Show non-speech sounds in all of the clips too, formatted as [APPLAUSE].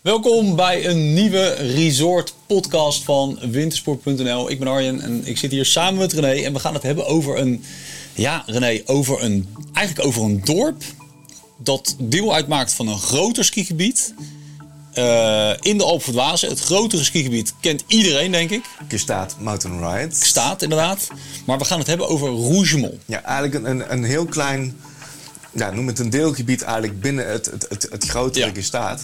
Welkom bij een nieuwe resort podcast van wintersport.nl. Ik ben Arjen en ik zit hier samen met René en we gaan het hebben over een, ja René, over een, eigenlijk over een dorp dat deel uitmaakt van een groter skigebied. Uh, in de Alpen van Het grotere skigebied kent iedereen, denk ik. Gestaat Mountain Ride. Staat, inderdaad. Maar we gaan het hebben over Rougemont. Ja, eigenlijk een, een, een heel klein, ja, noem het een deelgebied eigenlijk binnen het, het, het, het grotere ja. gestaat.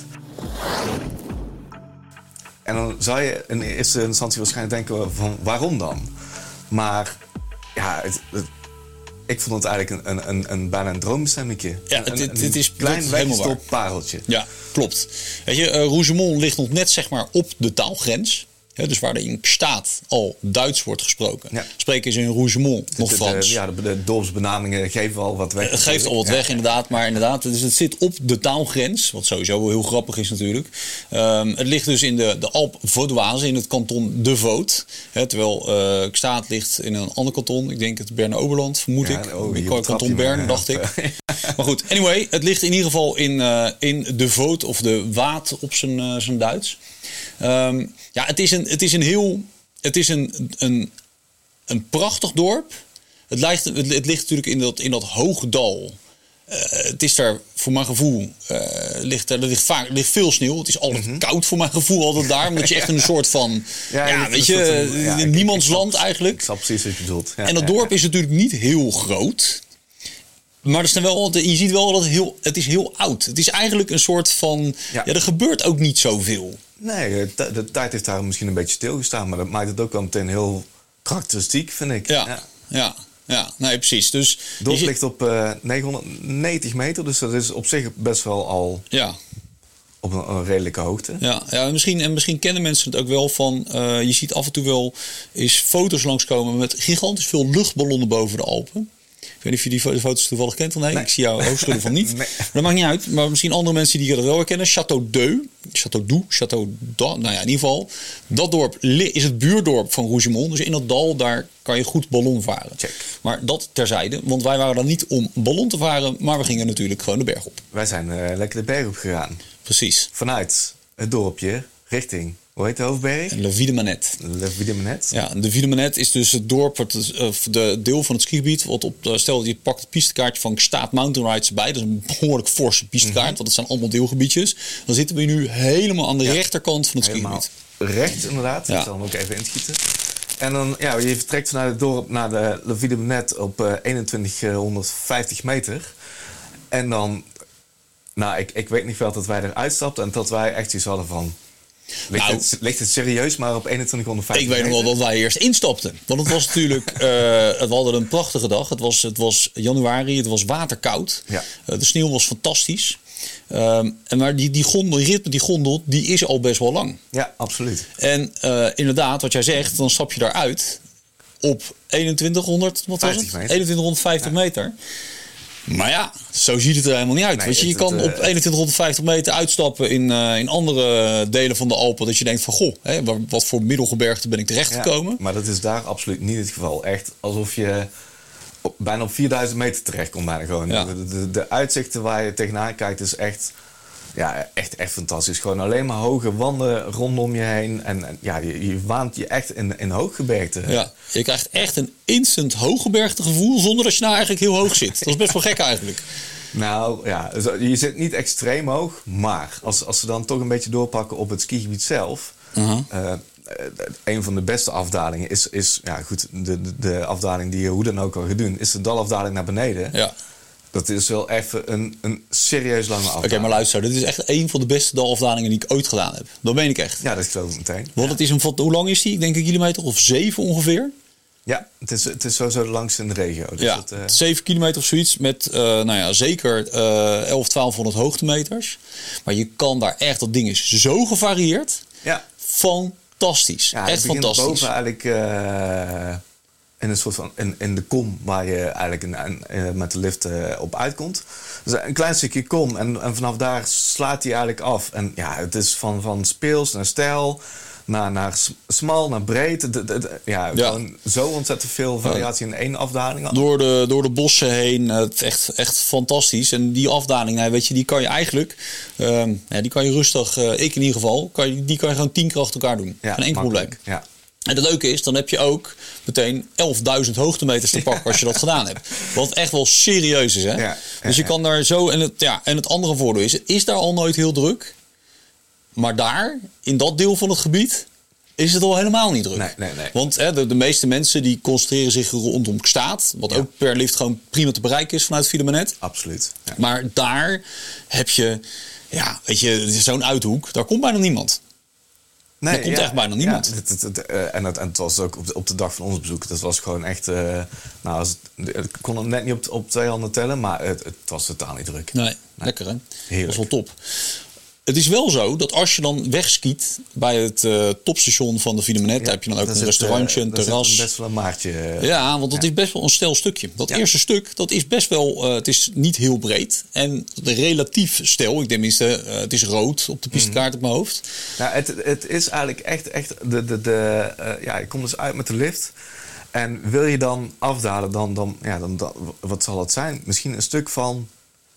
En dan zou je in eerste instantie waarschijnlijk denken van waarom dan? Maar ja, het, ik vond het eigenlijk een, een, een, bijna een droombestemmingje. Ja, een, dit, dit is klein weggestopt pareltje. Ja, klopt. Weet je, uh, Rougemont ligt nog net zeg maar op de taalgrens dus waar er in staat al Duits wordt gesproken. Spreken ze in Rougemont nog Frans. ja, de, de dorpsbenamingen geven al wat weg. Het geeft al wat weg, inderdaad. Maar inderdaad, dus het zit op de taalgrens. Wat sowieso wel heel grappig is natuurlijk. Um, het ligt dus in de, de Alp Vaudoise, in het kanton De Voot. terwijl uh, Staat ligt in een ander kanton. Ik denk het Berne-Oberland, vermoed ik. Oh, kanton Bern, [LAUGHS] dacht ik. [LAUGHS] maar goed, anyway. Het ligt in ieder geval in, uh, in De Voot, of de Waad op zijn, uh, zijn Duits. Um, ja, het is een, het is een heel. Het is een, een, een prachtig dorp. Het ligt, het, ligt natuurlijk in dat, in dat hoge dal. Uh, het is daar, voor mijn gevoel, uh, ligt, er, ligt, vaak, ligt veel sneeuw. Het is altijd mm koud voor mijn gevoel, altijd daar. Omdat je echt een soort van, [LAUGHS] ja, ja weet je, ja, niemands land eigenlijk. Ik snap precies wat je bedoelt. en dat dorp is natuurlijk niet heel groot. Maar er is wel, je ziet wel dat het heel, het is heel oud. Het is eigenlijk een soort van, ja. er gebeurt ook niet zoveel. Nee, de, de, tijd heeft daar misschien een beetje stilgestaan. Maar dat maakt het ook wel meteen heel karakteristiek, vind ik. Ja, ja. ja. nee, precies. Dus Dorp ligt op uh, eh, 990 meter, dus dat is op zich best wel al ja. op een, redelijke hoogte. Ja, ja misschien, en misschien kennen mensen het ook wel van... Uh, je ziet af en toe wel eens foto's langskomen met gigantisch veel luchtballonnen boven de Alpen weet niet of je die foto's toevallig kent of nee. Ik zie jouw hoofdschudden van niet. [LAUGHS] Dat maakt niet uit. Maar misschien andere mensen die dat wel herkennen. Château Deu. Château Dou. Château Nou ja, in ieder geval. Dat dorp is het buurdorp van Rougemont. Dus in dat dal, daar kan je goed ballon varen. Check. Maar dat terzijde. Want wij waren dan niet om ballon te varen. Maar we gingen natuurlijk gewoon de berg op. Wij zijn uh, lekker de berg op gegaan. Precies. Vanuit het dorpje richting hoe heet de hoofdberg? Le Vie de Manette. Le Vie de Manette? Ja, de Vie de Manette is dus het dorp, het, uh, de deel van het skigebied. Wat op, uh, stel je pakt het pistekaartje van Staat Mountain Rides bij. Dat is een behoorlijk forse pistekaart, mm want het zijn allemaal deelgebiedjes. Dan zitten we nu helemaal aan de rechterkant van het helemaal skigebied. Recht inderdaad, ja. ik zal hem ook even inschieten. En dan, ja, je vertrekt vanuit het dorp naar de Le Vie de Manette op uh, 2150 meter. En dan, nou, ik, ik weet niet veel dat wij eruit stapten en dat wij echt iets hadden van Ligt, nou, het, ligt, het, serieus maar op 2150 Ik weet nog wel dat wij eerst instapten. Want het was natuurlijk... [LAUGHS] uh, we hadden een prachtige dag. Het was, het was januari, het was waterkoud. Ja. Uh, de sneeuw was fantastisch. Um, en maar die, die gondel, die ritme, die gondel, die is al best wel lang. Ja, absoluut. En uh, inderdaad, wat jij zegt, dan stap je daaruit op 2100, wat was het? Meter. 2150 meter. Maar ja, zo ziet het er helemaal niet uit. Nee, je, je kan op 2150 eh, meter uitstappen in, uh, in andere delen van de Alpen. Dat je denkt van, goh, hè, wat voor middelgebergte ben ik terechtgekomen. Ja, maar dat is daar absoluut niet het geval. Echt alsof je op, bijna op 4000 meter terecht komt. Bijna gewoon. De, de, de, uitzichten waar je tegenaan kijkt is echt ja, echt, echt fantastisch. Gewoon alleen maar hoge wanden rondom je heen. En, ja, je, je, waant je echt in, in hooggebergte. Ja, je krijgt echt een instant hooggebergte gevoel zonder dat je nou eigenlijk heel hoog zit. Dat is best wel gek eigenlijk. Nou ja, je zit niet extreem hoog. Maar als, als ze dan toch een beetje doorpakken op het skigebied zelf. Uh een van de beste afdalingen is, is ja, goed, de, de, de afdaling die je hoe dan ook al gaat doen, is de dalafdaling naar beneden. Ja. Dat is wel even een, een serieus lange afdaling. Oké, maar luister, dit is echt een van de beste dalafdalingen die ik ooit gedaan heb. Dat meen ik echt. Ja, dat geloof ik meteen. Want het is een, hoe lang is die? Ik denk een kilometer of zeven ongeveer. Ja, het is, het is sowieso langs in de regio. Dus ja, het, uh... 7 kilometer of zoiets met uh, nou ja, zeker uh, 11, 1200 hoogtemeters. Maar je kan daar echt, dat ding is zo gevarieerd. Ja. Fantastisch. Ja, echt fantastisch. boven eigenlijk uh, in een soort van in, in de kom waar je eigenlijk in, in, met de lift uh, op uitkomt. Dus een klein stukje kom en, en vanaf daar slaat hij eigenlijk af. En ja, het is van, van speels naar stijl naar, naar smal, naar breed. ja, zo ontzettend veel variatie in één afdaling. Door de, door de bossen heen. Het echt, echt fantastisch. En die afdaling, nou, weet je, die kan je eigenlijk... Ehm, ja, die kan je rustig, uh, ik in ieder geval... Kan je, die kan je gewoon tien keer achter elkaar doen. Ja, Geen enkel probleem. Ja. En het leuke is, dan heb je ook meteen 11.000 hoogtemeters te pakken als je dat gedaan hebt. Wat echt wel serieus is, hè? Ja, dus je kan daar zo... En het, ja, en het andere voordeel is, het is daar al nooit heel druk. Maar daar, in dat deel van het gebied, is het al helemaal niet druk. Nee, nee, nee. Want hè, de, de, meeste mensen die concentreren zich rondom staat. Wat ook per lift gewoon prima te bereiken is vanuit Filamenet. Absoluut. Ja. Maar daar heb je, ja, weet je, zo'n uithoek. Daar komt bijna niemand. Nee, er komt echt bijna niemand. Ja, het, het, uh, en, het, en het was ook op de, op de dag van ons bezoek. Dat was gewoon echt. Uh, nou, ik kon hem net niet op, op twee handen tellen, maar het, het was totaal niet druk. Nee, nee. lekker hè? Heerlijk. Dat is wel top. Het is wel zo dat als je dan wegskiet bij het uh, topstation van de Vinemenet, ja, heb je dan ook een restaurantje, een terras. Is best wel een maartje. Uh, ja, want dat is best wel een stel stukje. Dat eerste stuk, dat is best wel, het is niet heel breed. En relatief stel, ik denk tenminste, het is rood op de pistekaart mm. op mijn hoofd. Nou, het, het is eigenlijk echt, echt de, de, de ja, je komt dus uit met de lift. En wil je dan afdalen, dan, dan, ja, dan, dan wat zal het zijn? Misschien een stuk van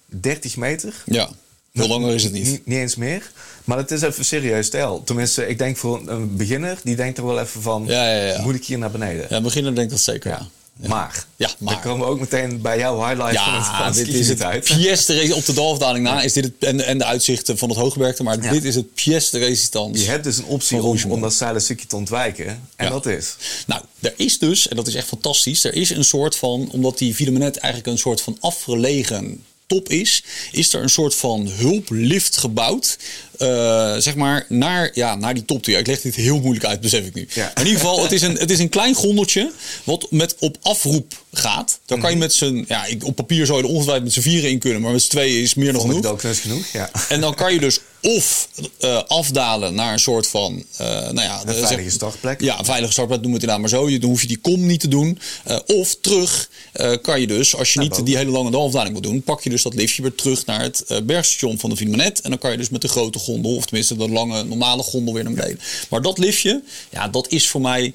30 meter. Ja. Hoe langer is het niet? niet? eens meer. Maar het is even serieus stijl. Tenminste, ik denk voor een beginner, die denkt er wel even van... Ja, ja, ja. moet ik hier naar beneden? Ja, een beginner denkt dat zeker, ja. Maar, ja, maar, dan komen we ook meteen bij jouw highlight van het, van dit is het uit. pièce op de dalafdaling na is dit het, en, en de uitzichten van het hooggebergte. Maar dit is het pièce de resistance. Je hebt dus een optie om, om dat steile stukje te ontwijken. En dat is? Nou, er is dus, en dat is echt fantastisch, er is een soort van, omdat die Villamenet eigenlijk een soort van afgelegen top is, is er een soort van hulplift gebouwd. Uh, zeg maar naar, ja, naar die top toe. ik leg dit heel moeilijk uit, besef ik nu. Ja. in ieder geval, het is, een, het is een klein gondeltje wat met op afroep gaat. Dan kan je mhm. met z'n, ja, op papier zou je er ongetwijfeld met z'n vieren in kunnen, maar met z'n tweeën is meer dan genoeg. Dat is genoeg, ja. En dan kan je dus of uh, afdalen naar een soort van, uh, nou ja, een veilige startplek. Ja, een veilige startplek noemen we het inderdaad maar zo. Dan hoef je die kom niet te doen. Uh, of terug kan je dus, als je niet die hele lange afdaling wil doen, pak je dus dat liftje weer terug naar het bergstation van de Filmanet. En dan kan je dus met de grote gondel, of tenminste de lange normale gondel weer naar beneden. Maar dat liftje, ja, dat is voor mij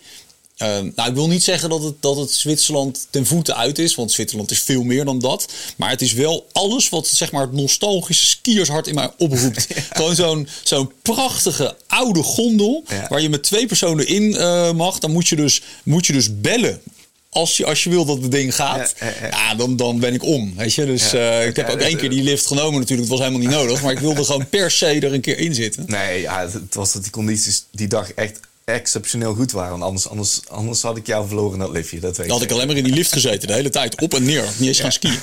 Ehm, nou, ik wil niet zeggen dat het, dat het Zwitserland ten voeten uit is, want Zwitserland is veel meer dan dat. Maar het is wel alles wat zeg maar, het nostalgische skiershart in mij oproept. [LAUGHS] Gewoon zo'n zo'n prachtige oude gondel waar je met twee personen in uh, mag. Dan moet je dus, moet je dus bellen als je, als je wil dat het ding gaat, ja, dan, dan ben ik om. Weet je? Dus uh, ik heb ook één keer die lift genomen natuurlijk. Het was helemaal niet [LAUGHS] nodig. Maar ik wilde gewoon per se er een keer in zitten. Nee, ja, het was dat die condities die dag echt exceptioneel goed waren. Anders, anders, anders had ik jou verloren dat liftje. Dat weet had ik alleen maar in die lift gezeten de hele tijd. Op en neer. Niet eens gaan skiën. [LAUGHS]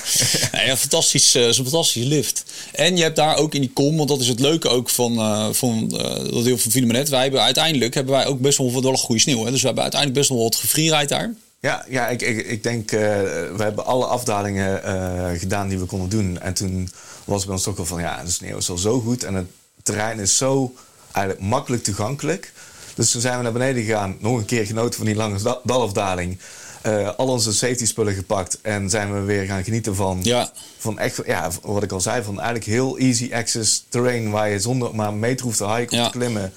Nee, een, fantastisch, uh, een fantastische lift. En je hebt daar ook in die kom, want dat is het leuke ook van, uh, van uh, dat deel van Filamenet. Wij hebben uiteindelijk hebben wij ook best wel wat goede sneeuw. Hè? Dus we hebben uiteindelijk best wel wat gefreeride daar. Ja, ja ik, ik, ik denk, we hebben alle afdalingen gedaan die we konden doen. En toen was bij ons toch wel van, ja, de sneeuw is al zo goed. En het terrein is zo eigenlijk makkelijk toegankelijk dus toen zijn we naar beneden gegaan, nog een keer genoten van die lange dalafdaling. Uh, al onze safety spullen gepakt en zijn we weer gaan genieten van, ja. van echt, ja, wat ik al zei, van eigenlijk heel easy access terrain waar je zonder maar een meter hoeft te hiken of te klimmen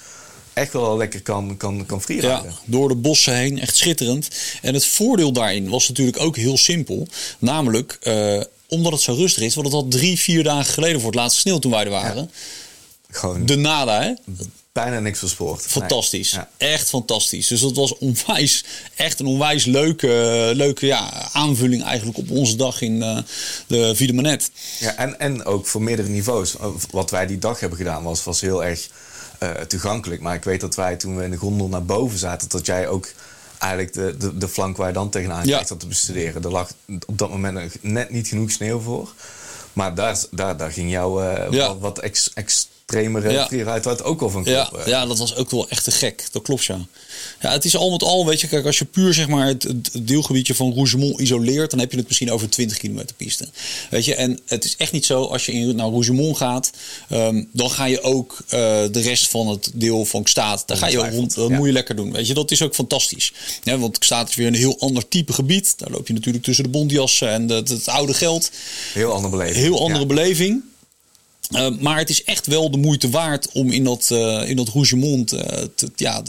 echt wel lekker kan, kan, kan freeriden. Ja, door de bossen heen, echt schitterend. En het voordeel daarin was natuurlijk ook heel simpel. Namelijk, uh, omdat het zo rustig is, want het al drie, vier dagen geleden voor het laatste sneeuw toen wij er waren. Gewoon de nada, hè? bijna niks verspoord. Fantastisch. Echt fantastisch. Dus dat was onwijs, echt een onwijs leuke, leuke ja, aanvulling eigenlijk op onze dag in uh, de Wiedemanet. Ja, en, en ook voor meerdere niveaus. Wat wij die dag hebben gedaan was, was heel erg uh, toegankelijk. Maar ik weet dat wij toen we in de gondel naar boven zaten, dat jij ook eigenlijk de, de, de flank waar je dan tegenaan ja. zat te bestuderen. Er lag op dat moment net niet genoeg sneeuw voor. Maar daar, daar, daar ging jou uh, ja. wat, wat ex, ex, extremere ja. freeride ook al van Ja, ja, dat was ook wel echt te gek. Dat klopt, ja. Ja, het is al met al, weet je, kijk, als je puur zeg maar het, deelgebiedje van Rougemont isoleert, dan heb je het misschien over 20 kilometer piste. Weet je, en het is echt niet zo, als je in, naar Rougemont gaat, ehm, dan ga je ook uh, de rest van het deel van Kstaat, daar ga je rond, dat moet je lekker doen. Weet je, dat is ook fantastisch. Ja, want Kstaat is weer een heel ander type gebied. Daar loop je natuurlijk tussen de bondjassen en het oude geld. Heel andere beleving. Heel andere beleving. Uh, maar het is echt wel de moeite waard om in dat, uh, in dat Rougemont uh, te, ja,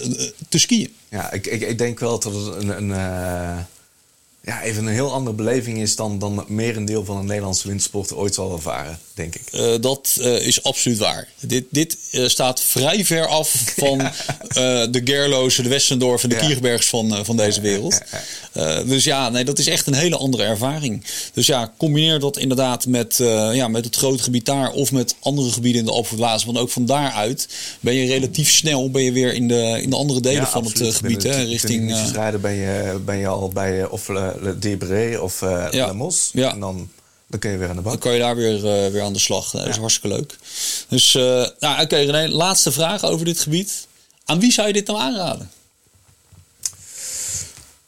te skiën. Ja, ik, ik, ik denk wel dat het een, een ja, even een heel andere beleving is dan, dan het merendeel van een Nederlandse wintersport ooit zal ervaren, denk ik. Uh, dat uh, is absoluut waar. Dit, dit uh, staat vrij ver af [LAUGHS] van ja. de Gerlo's, de Westendorf en de ja. Kierbergs van, van deze wereld. dus ja, nee, dat is echt een hele andere ervaring. Dus ja, combineer dat inderdaad met, ja, met het grote gebied daar of met andere gebieden in de Alpenvlazen. Want ook van daaruit ben je relatief snel ben je weer in de, in de andere delen van het gebied. Hè, richting. rijden ben je, ben je al bij of Le Debré of uh, ja. Lemos. Ja. En dan, dan kun je weer aan de bak. Dan kan je daar weer, uh, weer aan de slag. Dat is hartstikke leuk. Dus, uh, nou, oké okay, René, laatste vraag over dit gebied. Aan wie zou je dit nou aanraden?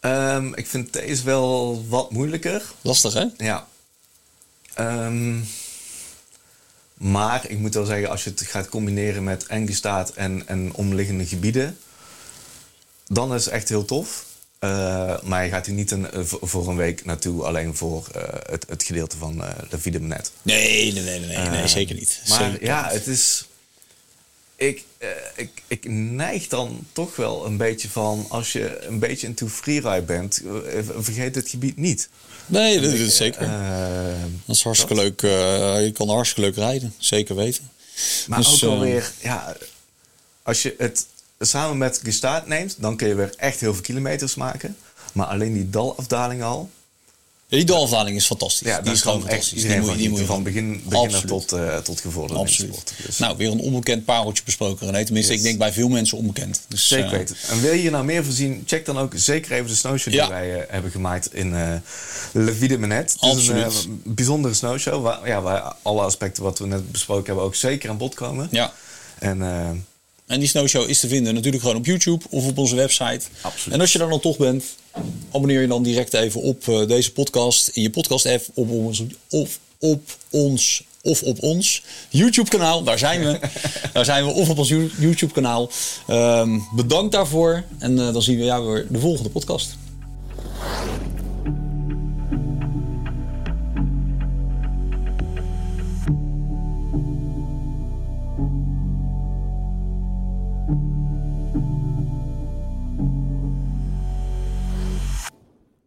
Um, ik vind deze wel wat moeilijker. Lastig, hè? Ja. Um, maar ik moet wel zeggen, als je het gaat combineren met Engestaat en, en omliggende gebieden, dan is het echt heel tof. Uh, maar je gaat hier niet een, voor een week naartoe alleen voor uh, het, het, gedeelte van uh, de Vida Net. Nee, nee, nee, nee, nee, zeker niet. Maar zeker ja, niet. het is. Ik, ik, ik neig dan toch wel een beetje van. Als je een beetje into freeride bent, vergeet het gebied niet. Nee, dat is zeker. dat is hartstikke dat? leuk. je kan hartstikke leuk rijden, zeker weten. Maar dus, ook alweer, ja, als je het samen met gestaat neemt, dan kun je weer echt heel veel kilometers maken. Maar alleen die dalafdaling al. Ja, die dalafdaling is fantastisch. Ja, die is gewoon fantastisch. Die moet, die moet je van begin, beginner tot, uh, tot gevorderde Absoluut. Dus. Nou, weer een onbekend pareltje besproken, René. Tenminste, yes. ik denk bij veel mensen onbekend. Dus, zeker uh, weten. En wil je hier nou meer voorzien, check dan ook zeker even de snowshow ja. die wij uh, hebben gemaakt in uh, Le Vide Menet. Het is een bijzondere snowshow, waar, ja, waar alle aspecten wat we net besproken hebben ook zeker aan bod komen. Ja. En en die snowshow is te vinden natuurlijk gewoon op YouTube of op onze website. Absoluut. En als je daar dan toch bent, abonneer je dan direct even op uh, deze podcast in je podcast-app op ons, of op ons of op ons YouTube-kanaal. Daar zijn we. [LAUGHS] daar zijn we of op ons YouTube-kanaal. Um, bedankt daarvoor. En uh, dan zien we jou weer de volgende podcast.